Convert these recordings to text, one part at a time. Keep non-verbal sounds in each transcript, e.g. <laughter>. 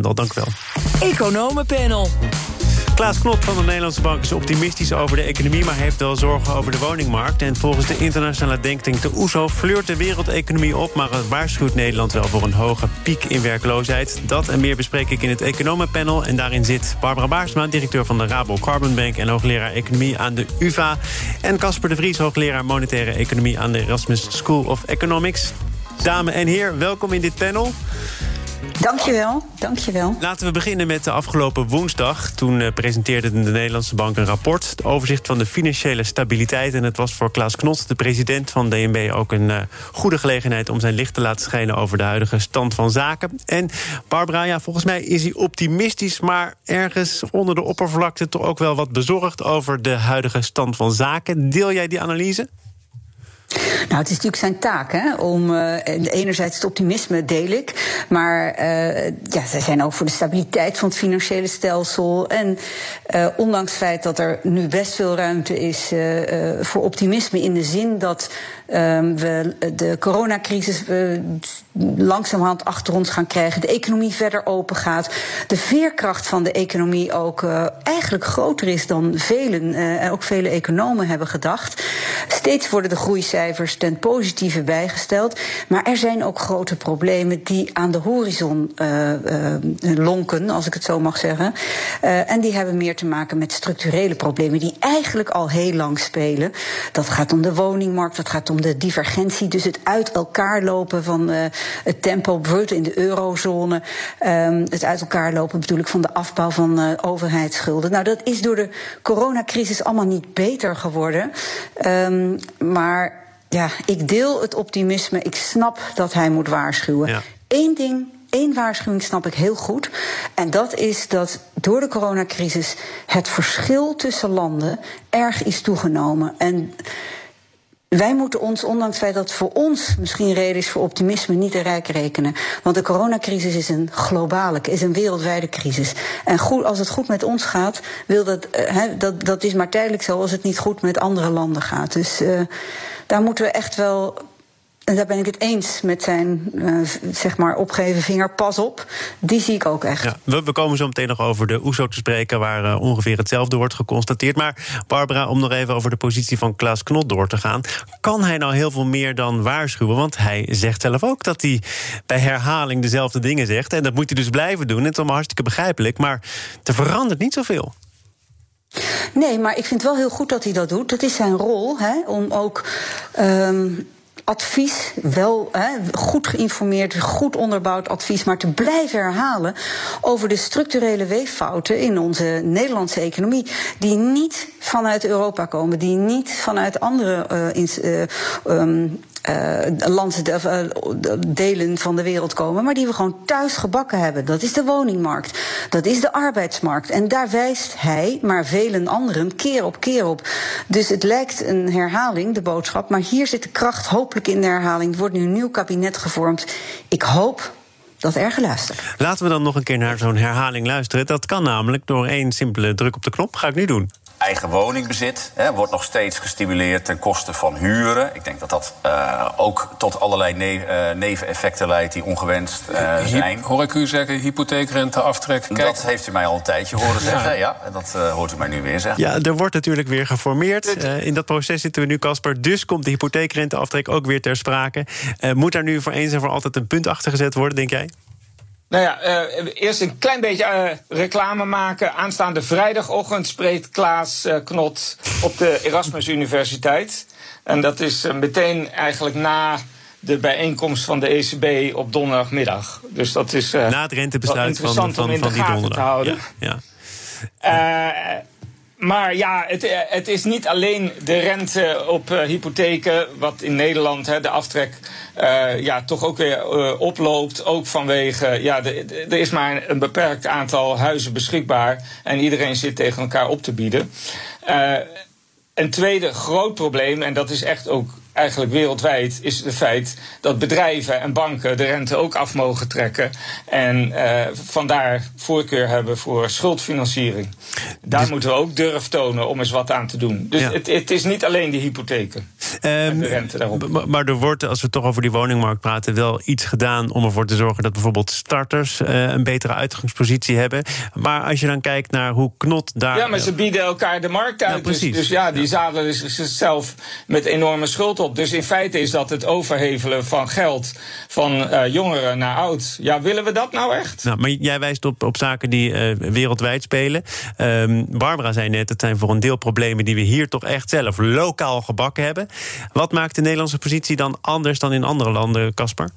Dat dank u wel. Economenpanel. Klaas Knot van de Nederlandse Bank is optimistisch over de economie... maar heeft wel zorgen over de woningmarkt. En volgens de internationale denktank de OESO fleurt de wereldeconomie op... maar het waarschuwt Nederland wel voor een hoge piek in werkloosheid. Dat en meer bespreek ik in het Economenpanel. En daarin zit Barbara Baarsma, directeur van de Rabo Carbon Bank... en hoogleraar economie aan de UvA. En Casper de Vries, hoogleraar monetaire economie... aan de Erasmus School of Economics. Dame en heer, welkom in dit panel. Dankjewel, dankjewel. Laten we beginnen met de afgelopen woensdag. Toen uh, presenteerde de Nederlandse Bank een rapport... het overzicht van de financiële stabiliteit. En het was voor Klaas Knot, de president van DNB... ook een uh, goede gelegenheid om zijn licht te laten schijnen... over de huidige stand van zaken. En Barbara, ja, volgens mij is hij optimistisch... maar ergens onder de oppervlakte toch ook wel wat bezorgd... over de huidige stand van zaken. Deel jij die analyse? Nou, het is natuurlijk zijn taak hè, om uh, enerzijds het optimisme deel ik, maar uh, ja, zij zijn ook voor de stabiliteit van het financiële stelsel. En uh, ondanks het feit dat er nu best veel ruimte is voor optimisme in de zin dat we de coronacrisis langzamerhand achter ons gaan krijgen, de economie verder open gaat, de veerkracht van de economie ook eigenlijk groter is dan velen, en ook vele economen hebben gedacht. Steeds worden de groeicijfers cijfers ten positieve bijgesteld. Maar er zijn ook grote problemen die aan de horizon uh, lonken, als ik het zo mag zeggen. En die hebben meer te maken met structurele problemen die eigenlijk al heel lang spelen. Dat gaat om de woningmarkt, dat gaat om de divergentie, dus het uit elkaar lopen van het tempo, bijvoorbeeld in de eurozone. Um, het uit elkaar lopen bedoel ik van de afbouw van overheidsschulden. Nou, dat is door de coronacrisis allemaal niet beter geworden. Um, maar ja, ik deel het optimisme. Ik snap dat hij moet waarschuwen. Ja. Eén ding Eén waarschuwing snap ik heel goed. En dat is dat door de coronacrisis het verschil tussen landen erg is toegenomen. En wij moeten ons, ondanks feit dat voor ons misschien reden is voor optimisme, niet te rijk rekenen. Want de coronacrisis is een globale, is een wereldwijde crisis. En goed, als het goed met ons gaat, wil dat, uh, dat, dat is maar tijdelijk zo als het niet goed met andere landen gaat. Dus uh, daar moeten we echt wel en daar ben ik het eens met zijn uh, zeg maar opgeven vinger. Pas op, die zie ik ook echt. Ja, we, we, komen zo meteen nog over de OESO te spreken... waar uh, ongeveer hetzelfde wordt geconstateerd. Maar Barbara, om nog even over de positie van Klaas Knot door te gaan... kan hij nou heel veel meer dan waarschuwen? Want hij zegt zelf ook dat hij bij herhaling dezelfde dingen zegt. En dat moet hij dus blijven doen. Het is allemaal hartstikke begrijpelijk. Maar er verandert niet zoveel. Nee, maar ik vind wel heel goed dat hij dat doet. Dat is zijn rol, hè, om ook... Um, advies, wel goed geïnformeerd, goed onderbouwd advies, maar te blijven herhalen over de structurele weeffouten in onze Nederlandse economie, die niet vanuit Europa komen, die niet vanuit andere uh, in, uh, um, uh, landsdelen van de wereld komen, maar die we gewoon thuis gebakken hebben. Dat is de woningmarkt, dat is de arbeidsmarkt. En daar wijst hij, maar velen anderen, keer op keer op. Dus het lijkt een herhaling, de boodschap, maar hier zit de kracht hopelijk in de herhaling. Er wordt nu een nieuw kabinet gevormd. Ik hoop dat er geluisterd. Laten we dan nog een keer naar zo'n herhaling luisteren. Dat kan namelijk door één simpele druk op de knop. Ga ik nu doen eigen woningbezit hè, wordt nog steeds gestimuleerd ten koste van huren. Ik denk dat dat uh, ook tot allerlei ne uh, neveneffecten leidt die ongewenst uh, zijn. Hoor ik u zeggen, hypotheekrenteaftrek? Kijk. Dat heeft u mij al een tijdje horen zeggen, ja. ja en dat hoort u mij nu weer zeggen. Ja, er wordt natuurlijk weer geformeerd. in dat proces zitten we nu, Casper. Dus komt de hypotheekrenteaftrek ook weer ter sprake. moet daar nu voor eens en voor altijd een punt achter gezet worden, denk jij? Nou ja, uh, eerst een klein beetje uh, reclame maken. Aanstaande vrijdagochtend spreekt Klaas uh, Knot op de Erasmus Universiteit. En dat is meteen eigenlijk na de bijeenkomst van de ECB op donderdagmiddag. Dus dat is na het rentebesluit van, van, van, die donderdag. Ja, ja. Maar ja, het, eh, het is niet alleen de rente op uh, hypotheken, wat in Nederland hè, de aftrek uh, ja, toch ook weer oploopt. Ook vanwege, ja, er is maar een beperkt aantal huizen beschikbaar en iedereen zit tegen elkaar op te bieden. een tweede groot probleem, en dat is echt ook eigenlijk wereldwijd is het feit dat bedrijven en banken de rente ook af mogen trekken. En vandaar voorkeur hebben voor schuldfinanciering. Daar dus- moeten we ook durf tonen om eens wat aan te doen. Dus het, het, is niet alleen die hypotheken. Um, de rente daarop. Maar er wordt, als we toch over die woningmarkt praten, wel iets gedaan om ervoor te zorgen dat bijvoorbeeld starters uh, een betere uitgangspositie hebben. Maar als je dan kijkt naar hoe Knot daar. Ja, maar ze bieden elkaar de markt uit. Ja, dus, dus, ja, die zadelen zichzelf met enorme schuld dus in feite is dat het overhevelen van geld van uh, jongeren naar oud. Ja, willen we dat nou echt? Nou, maar jij wijst op, op zaken die uh, wereldwijd spelen. Um, Barbara zei net, het zijn voor een deel problemen die we hier toch echt zelf lokaal gebakken hebben. Wat maakt de Nederlandse positie dan anders dan in andere landen, Casper?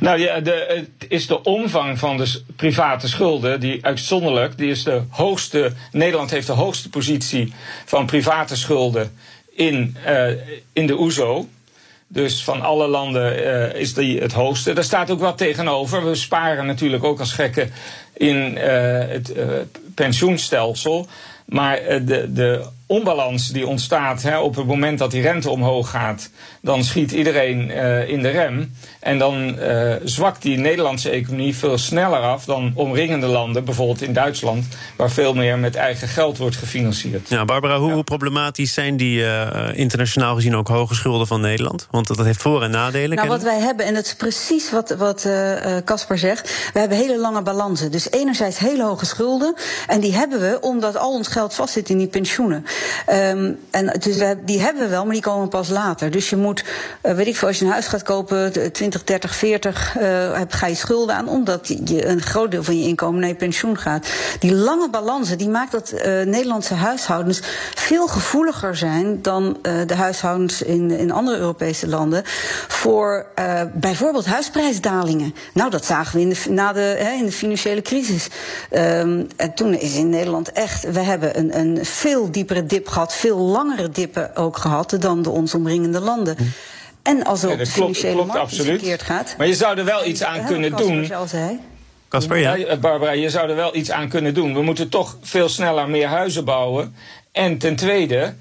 Nou ja, de, het is de omvang van de private schulden, die uitzonderlijk, die is de hoogste. Nederland heeft de hoogste positie van private schulden in, uh, in de OESO. Dus van alle landen uh, is die het hoogste. Daar staat ook wat tegenover. We sparen natuurlijk ook als gekken in uh, het pensioenstelsel. Maar de, de onbalans die ontstaat hè, op het moment dat die rente omhoog gaat, dan schiet iedereen uh, in de rem. En dan uh, zwakt die Nederlandse economie veel sneller af dan omringende landen, bijvoorbeeld in Duitsland, waar veel meer met eigen geld wordt gefinancierd. Ja, Barbara, hoe, ja. problematisch zijn die uh, internationaal gezien ook hoge schulden van Nederland? Want dat heeft voor- en nadelen. Nou, wat wij hebben, en dat is precies wat Casper zegt, we hebben hele lange balansen. Dus enerzijds hele hoge schulden, en die hebben we omdat al ons geld vastzit in die pensioenen. Um, en dus we, die hebben we wel, maar die komen pas later. Dus je moet, uh, weet ik veel, als je een huis gaat kopen, 20, 30, 40, uh, ga je schulden aan, omdat je een groot deel van je inkomen naar je pensioen gaat. Die lange balansen, die maakt dat uh, Nederlandse huishoudens veel gevoeliger zijn dan de huishoudens in, in andere Europese landen voor bijvoorbeeld huisprijsdalingen. Nou, dat zagen we in de, na de, in de financiële crisis. Um, en toen is in Nederland echt, we hebben een, een veel diepere dip gehad, veel langere dippen ook gehad dan de ons omringende landen. Hm. En als er ja, op de financiële klopt, markt absoluut. verkeerd gaat. Maar je zou er wel iets aan kunnen doen. Casper, ja. ja. Barbara, je zou er wel iets aan kunnen doen. We moeten toch veel sneller meer huizen bouwen. En ten tweede,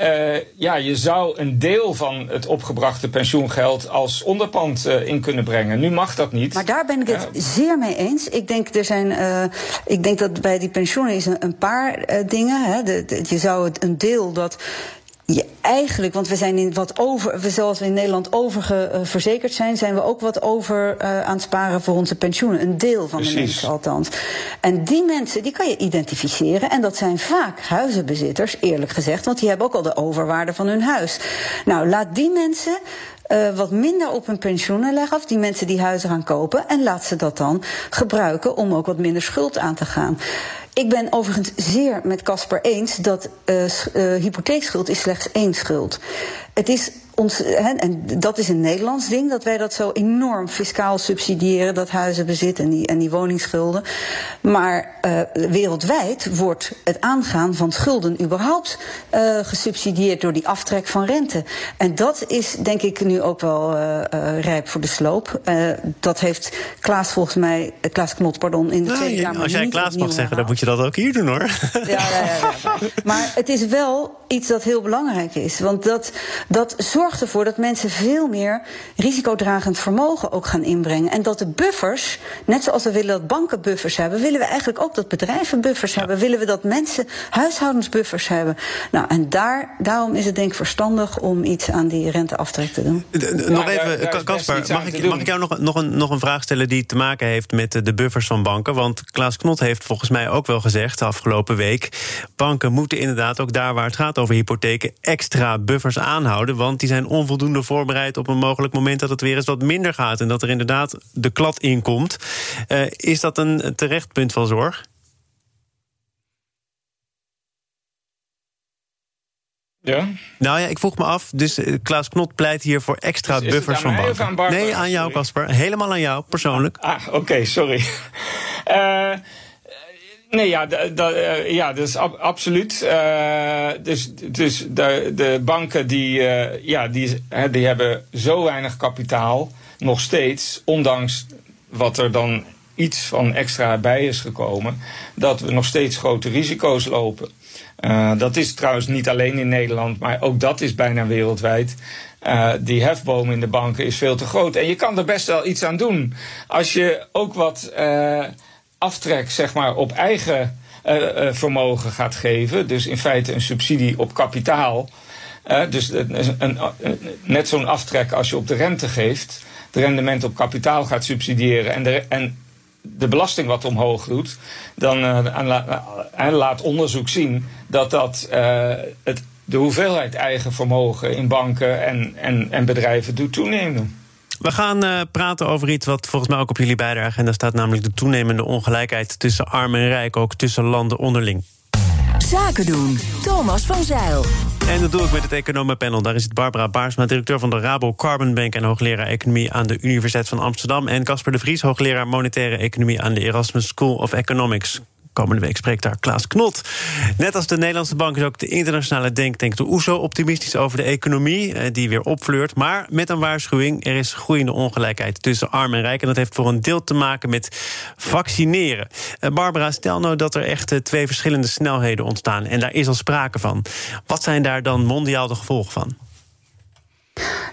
uh, ja, je zou een deel van het opgebrachte pensioengeld als onderpand uh, in kunnen brengen. Nu mag dat niet. Maar daar ben ik het uh, zeer mee eens. Ik denk, er zijn, ik denk dat bij die pensioenen is een, een paar dingen. Hè. De, de, je zou het een deel dat ja, eigenlijk, want we zijn in wat over, zoals we in Nederland oververzekerd zijn, zijn we ook wat over uh, aan het sparen voor onze pensioenen. Een deel van Precies. de mensen althans. En die mensen, die kan je identificeren. En dat zijn vaak huizenbezitters, eerlijk gezegd, want die hebben ook al de overwaarde van hun huis. Nou, laat die mensen uh, wat minder op hun pensioenen leggen af. Die mensen die huizen gaan kopen. En laat ze dat dan gebruiken om ook wat minder schuld aan te gaan. Ik ben overigens zeer met Casper eens dat uh, hypotheekschuld is slechts één schuld. Het is ons, hè, en dat is een Nederlands ding, dat wij dat zo enorm fiscaal subsidiëren, dat huizenbezit en die, en die woningsschulden. Maar uh, wereldwijd wordt het aangaan van schulden überhaupt uh, gesubsidieerd door die aftrek van rente. En dat is denk ik nu ook wel uh, rijp voor de sloop. dat heeft Klaas volgens mij, Klaas Knot, pardon, in de nou, Tweede Kamer. Als jij Klaas mag zeggen, dan moet je dat ook hier doen hoor. Ja, ja, ja, ja. Maar het is wel iets dat heel belangrijk is. Want dat, dat zorgt ervoor dat mensen veel meer risicodragend vermogen ook gaan inbrengen. En dat de buffers, net zoals we willen dat banken buffers hebben, willen we eigenlijk ook dat bedrijven buffers ja. hebben. Willen we dat mensen huishoudensbuffers hebben. Nou, en daar, daarom is het denk ik verstandig om iets aan die renteaftrek te doen. Nog even, Caspar, mag, ik, mag ik jou nog, nog, een, nog een vraag stellen die te maken heeft met de buffers van banken? Want Klaas Knot heeft volgens mij ook wel gezegd de afgelopen week: banken moeten inderdaad ook daar waar het gaat over hypotheken extra buffers aanhouden. Want die zijn onvoldoende voorbereid op een mogelijk moment dat het weer eens wat minder gaat. En dat er inderdaad de klad in komt. Uh, is dat een terecht punt van zorg? Ja? Nou ja, ik vroeg me af. Dus uh, Klaas Knot pleit hier voor extra buffers van banken. Aan nee, aan jou, Casper. Helemaal aan jou, persoonlijk. Ah, ah oké, okay, sorry. Uh, <laughs> Nee, ja, uh, ja dus ab absoluut. Uh, dus dus de, de banken die, uh, ja, die, die hebben zo weinig kapitaal, nog steeds, ondanks wat er dan iets van extra bij is gekomen, dat we nog steeds grote risico's lopen. dat is trouwens niet alleen in Nederland, maar ook dat is bijna wereldwijd. Die hefboom in de banken is veel te groot. En je kan er best wel iets aan doen. Als je ook wat aftrek zeg maar, op eigen uh, vermogen gaat geven. Dus in feite een subsidie op kapitaal. dus een, net zo'n aftrek als je op de rente geeft. De rendement op kapitaal gaat subsidiëren. En de, en de belasting wat omhoog doet. Dan laat onderzoek zien dat dat het de hoeveelheid eigen vermogen in banken en, en, en bedrijven doet toenemen. We gaan uh, praten over iets wat volgens mij ook op jullie beide agenda staat, namelijk de toenemende ongelijkheid tussen arm en rijk, ook tussen landen onderling. Zaken doen, Thomas van Zeil. En dat doe ik met het economenpanel. Daar is het Barbara Baarsma, directeur van de Rabo Carbon Bank... en hoogleraar economie aan de Universiteit van Amsterdam... en Casper de Vries, hoogleraar monetaire economie... aan de Erasmus School of Economics. Komende week spreekt daar Klaas Knot. Net als de Nederlandse bank is ook de internationale denktank de OESO optimistisch over de economie, eh, die weer opfleurt. Maar met een waarschuwing: er is groeiende ongelijkheid tussen arm en rijk. En dat heeft voor een deel te maken met vaccineren. Eh, Barbara, stel nou dat er echt eh, twee verschillende snelheden ontstaan. En daar is al sprake van. Wat zijn daar dan mondiaal de gevolgen van?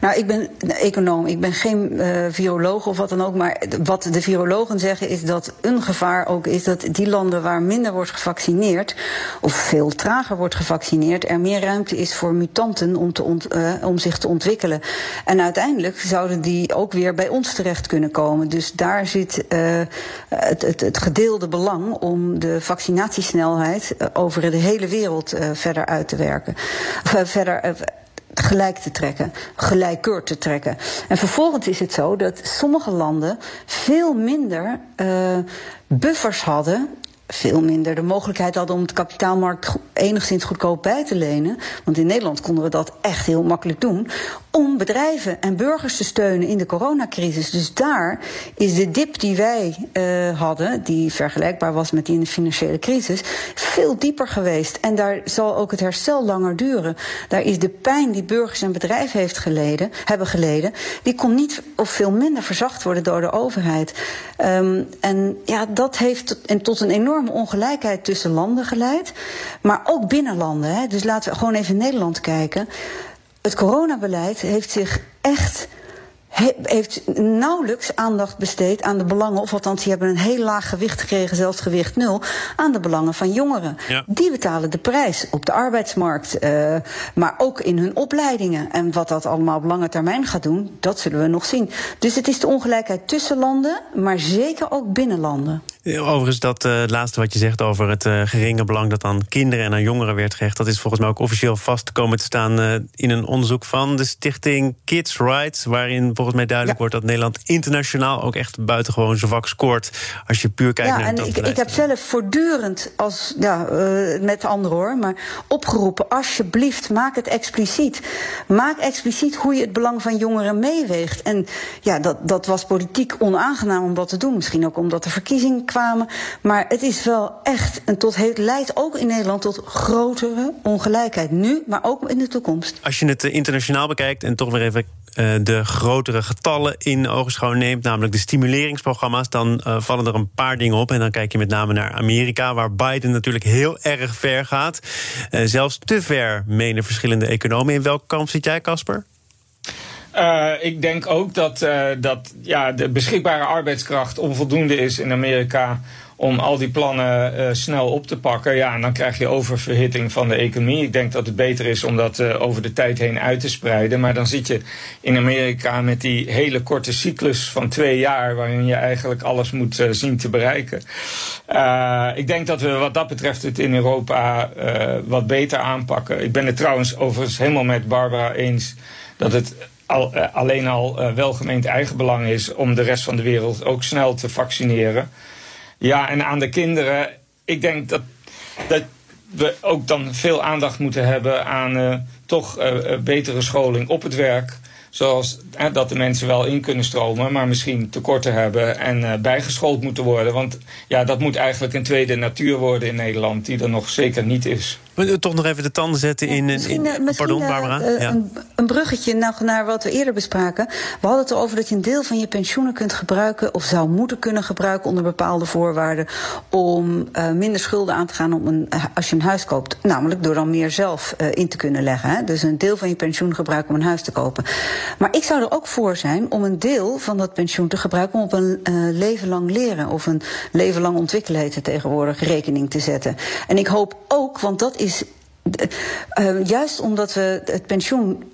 Nou, ik ben econoom, ik ben geen uh, viroloog of wat dan ook. Maar wat de virologen zeggen is dat een gevaar ook is dat die landen waar minder wordt gevaccineerd, of veel trager wordt gevaccineerd, er meer ruimte is voor mutanten om, te uh, om zich te ontwikkelen. En uiteindelijk zouden die ook weer bij ons terecht kunnen komen. Dus daar zit uh, het, het, het, gedeelde belang om de vaccinatiesnelheid over de hele wereld verder uit te werken. verder gelijk te trekken, gelijkeur te trekken. En vervolgens is het zo dat sommige landen veel minder uh, buffers hadden veel minder de mogelijkheid hadden om het kapitaalmarkt enigszins goedkoop bij te lenen. Want in Nederland konden we dat echt heel makkelijk doen. Om bedrijven en burgers te steunen in de coronacrisis. Dus daar is de dip die wij uh, hadden, die vergelijkbaar was met die in de financiële crisis, veel dieper geweest. En daar zal ook het herstel langer duren. Daar is de pijn die burgers en bedrijven heeft geleden, hebben geleden, die kon niet of veel minder verzacht worden door de overheid. Um, en ja, dat heeft en tot een enorm enorme ongelijkheid tussen landen geleid. Maar ook binnen landen. Hè. Dus laten we gewoon even Nederland kijken. Het coronabeleid heeft zich echt heeft nauwelijks aandacht besteed aan de belangen, of althans, die hebben een heel laag gewicht gekregen, zelfs gewicht nul, aan de belangen van jongeren. Ja. Die betalen de prijs op de arbeidsmarkt, uh, maar ook in hun opleidingen. En wat dat allemaal op lange termijn gaat doen, dat zullen we nog zien. Dus het is de ongelijkheid tussen landen, maar zeker ook binnen landen. Overigens, dat uh, laatste wat je zegt over het uh, geringe belang dat aan kinderen en aan jongeren werd gehecht, dat is volgens mij ook officieel vast komen te staan in een onderzoek van de stichting Kids Rights, waarin volgens mij duidelijk wordt dat Nederland internationaal ook echt buitengewoon zwak scoort. Als je puur kijkt ja, naar het en ik, ik heb zelf voortdurend, als, ja, met anderen hoor, maar opgeroepen: alsjeblieft, maak het expliciet. Maak expliciet hoe je het belang van jongeren meeweegt. En ja, dat, dat was politiek onaangenaam om dat te doen. Misschien ook omdat de verkiezing kwamen. Maar het is wel echt, en tot, het leidt ook in Nederland tot grotere ongelijkheid. Nu, maar ook in de toekomst. Als je het internationaal bekijkt en toch weer even uh, de getallen in ogenschouw neemt, namelijk de stimuleringsprogramma's, dan uh, vallen er een paar dingen op. En dan kijk je met name naar Amerika, waar Biden natuurlijk heel erg ver gaat. Uh, zelfs te ver, menen verschillende economen. In welk kamp zit jij, Casper? Uh, ik denk ook dat, dat ja, de beschikbare arbeidskracht onvoldoende is in Amerika om al die plannen uh, snel op te pakken. Ja, en dan krijg je oververhitting van de economie. Ik denk dat het beter is om dat over de tijd heen uit te spreiden. Maar dan zit je in Amerika met die hele korte cyclus van twee jaar, waarin je eigenlijk alles moet zien te bereiken. ik denk dat we wat dat betreft het in Europa wat beter aanpakken. Ik ben het trouwens overigens helemaal met Barbara eens dat het al, alleen al welgemeend eigenbelang is om de rest van de wereld ook snel te vaccineren. Ja, en aan de kinderen, ik denk dat, dat we ook dan veel aandacht moeten hebben aan uh, toch betere scholing op het werk. Zoals dat de mensen wel in kunnen stromen, maar misschien tekorten hebben en bijgeschoold moeten worden. Want ja, dat moet eigenlijk een tweede natuur worden in Nederland, die er nog zeker niet is. Toch nog even de tanden zetten in. Misschien, in, misschien, pardon, Barbara. Uh, ja. een, een, bruggetje naar, naar wat we eerder bespraken. We hadden het erover dat je een deel van je pensioenen kunt gebruiken, of zou moeten kunnen gebruiken onder bepaalde voorwaarden, om uh, minder schulden aan te gaan om een, als je een huis koopt. Namelijk door dan meer zelf in te kunnen leggen. Hè? Dus een deel van je pensioen gebruiken om een huis te kopen. Maar ik zou er ook voor zijn om een deel van dat pensioen te gebruiken om op een leven lang leren of een leven lang ontwikkelen heet het tegenwoordig rekening te zetten. En ik hoop ook, want dat is uh, juist omdat we het pensioen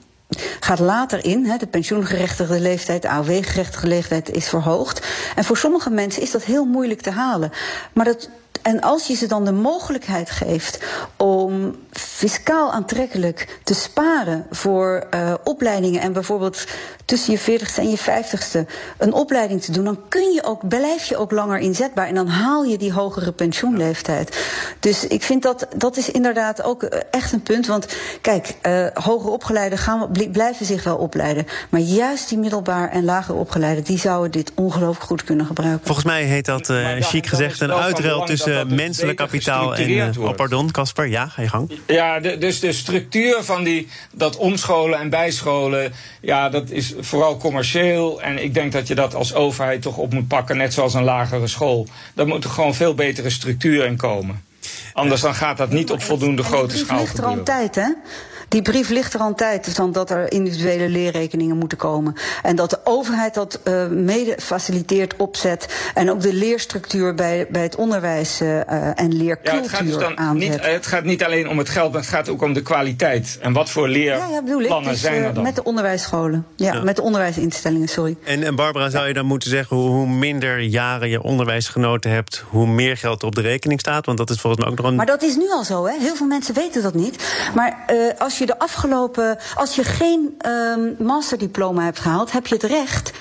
gaat later in. Hè, de pensioengerechtigde leeftijd, de AOW-gerechtigde leeftijd is verhoogd. En voor sommige mensen is dat heel moeilijk te halen. Maar dat, en als je ze dan de mogelijkheid geeft om fiscaal aantrekkelijk te sparen voor uh, opleidingen en bijvoorbeeld tussen je 40ste en je 50ste een opleiding te doen, dan kun je ook, blijf je ook langer inzetbaar en dan haal je die hogere pensioenleeftijd. Dus ik vind dat dat is inderdaad ook eh, echt een punt. Want kijk, uh, hoger opgeleiden gaan, blijven zich wel opleiden. Maar juist die middelbaar en lager opgeleiden, die zouden dit ongelooflijk goed kunnen gebruiken. Volgens mij heet dat, uh, chic gezegd, een uitruil tussen menselijk kapitaal en. Oh, pardon, Casper, ja, ga je gang. Ja, de, dus de structuur van die, dat omscholen en bijscholen, ja, dat is vooral commercieel. En ik denk dat je dat als overheid toch op moet pakken, net zoals een lagere school. Daar moet er gewoon veel betere structuur in komen. Anders dan gaat dat niet op voldoende grote schaal gebeuren. Er al tijd, hè? Die brief ligt er al een tijd van dat er individuele leerrekeningen moeten komen. En dat de overheid dat uh, mede faciliteert, opzet. En ook de leerstructuur bij, bij het onderwijs uh, en leercultuur ja, het gaat dus dan niet, Het gaat niet alleen om het geld, maar het gaat ook om de kwaliteit. En wat voor leerplannen ja, ja, dus, zijn er dan? Met de onderwijsscholen. Ja, ja, met de onderwijsinstellingen, sorry. En, en Barbara, zou je dan moeten zeggen... Hoe, hoe minder jaren je onderwijsgenoten hebt... hoe meer geld op de rekening staat? Want dat is volgens mij ook nog een... Maar dat is nu al zo, hè? Heel veel mensen weten dat niet. Maar uh, als je de afgelopen. Als je geen um, masterdiploma hebt gehaald, heb je het recht.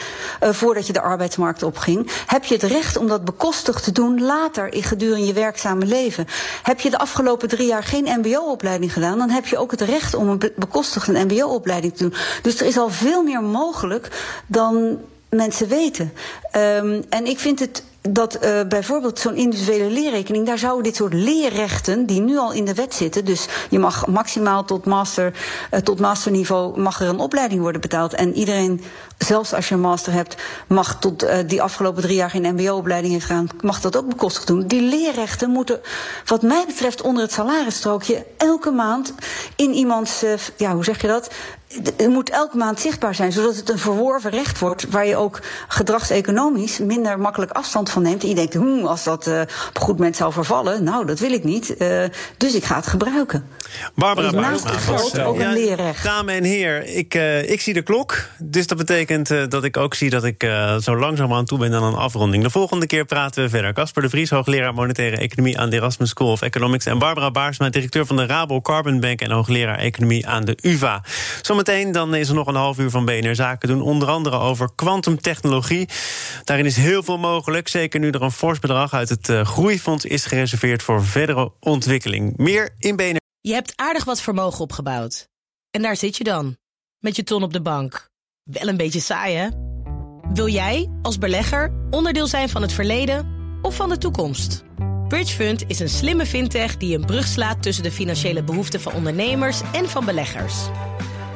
Uh, voordat je de arbeidsmarkt opging. Heb je het recht om dat bekostigd te doen later in gedurende je werkzame leven. Heb je de afgelopen drie jaar geen MBO-opleiding gedaan, dan heb je ook het recht om een bekostigde MBO-opleiding te doen. Dus er is al veel meer mogelijk dan mensen weten. Um, en ik vind het dat uh, bijvoorbeeld zo'n individuele leerrekening, daar zouden dit soort leerrechten, die nu al in de wet zitten, dus je mag maximaal tot, master, uh, tot masterniveau, mag er een opleiding worden betaald. En iedereen, zelfs als je een master hebt, mag tot uh, die afgelopen drie jaar geen MBO-opleiding heeft gedaan, mag dat ook bekostigd doen. Die leerrechten moeten, wat mij betreft, onder het salarisstrookje elke maand in iemands, ja, hoe zeg je dat? Het moet elke maand zichtbaar zijn, zodat het een verworven recht wordt, waar je ook gedragseconomisch minder makkelijk afstand van neemt. En je denkt, hm, als dat uh, op een goed moment zou vervallen, nou, dat wil ik niet. Uh, dus ik ga het gebruiken. Barbara dus naast het geld ook een leerrecht. Dames en heren, ik, uh, ik zie de klok. Dus dat betekent dat ik ook zie dat ik zo langzaam aan toe ben aan een afronding. De volgende keer praten we verder. Casper de Vries, hoogleraar monetaire economie aan de Erasmus School of Economics. En Barbara Baarsma, directeur van de Rabo Carbon Bank en hoogleraar economie aan de UVA. Zometeen dan is er nog een half uur van BNR Zaken doen. Onder andere over kwantumtechnologie. Daarin is heel veel mogelijk. Zeker nu er een fors bedrag uit het uh, Groeifonds is gereserveerd voor verdere ontwikkeling. Meer in BNR. Je hebt aardig wat vermogen opgebouwd. En daar zit je dan, met je ton op de bank. Wel een beetje saai, hè? Wil jij, als belegger, onderdeel zijn van het verleden of van de toekomst? Bridgefund is een slimme fintech die een brug slaat tussen de financiële behoeften van ondernemers en van beleggers.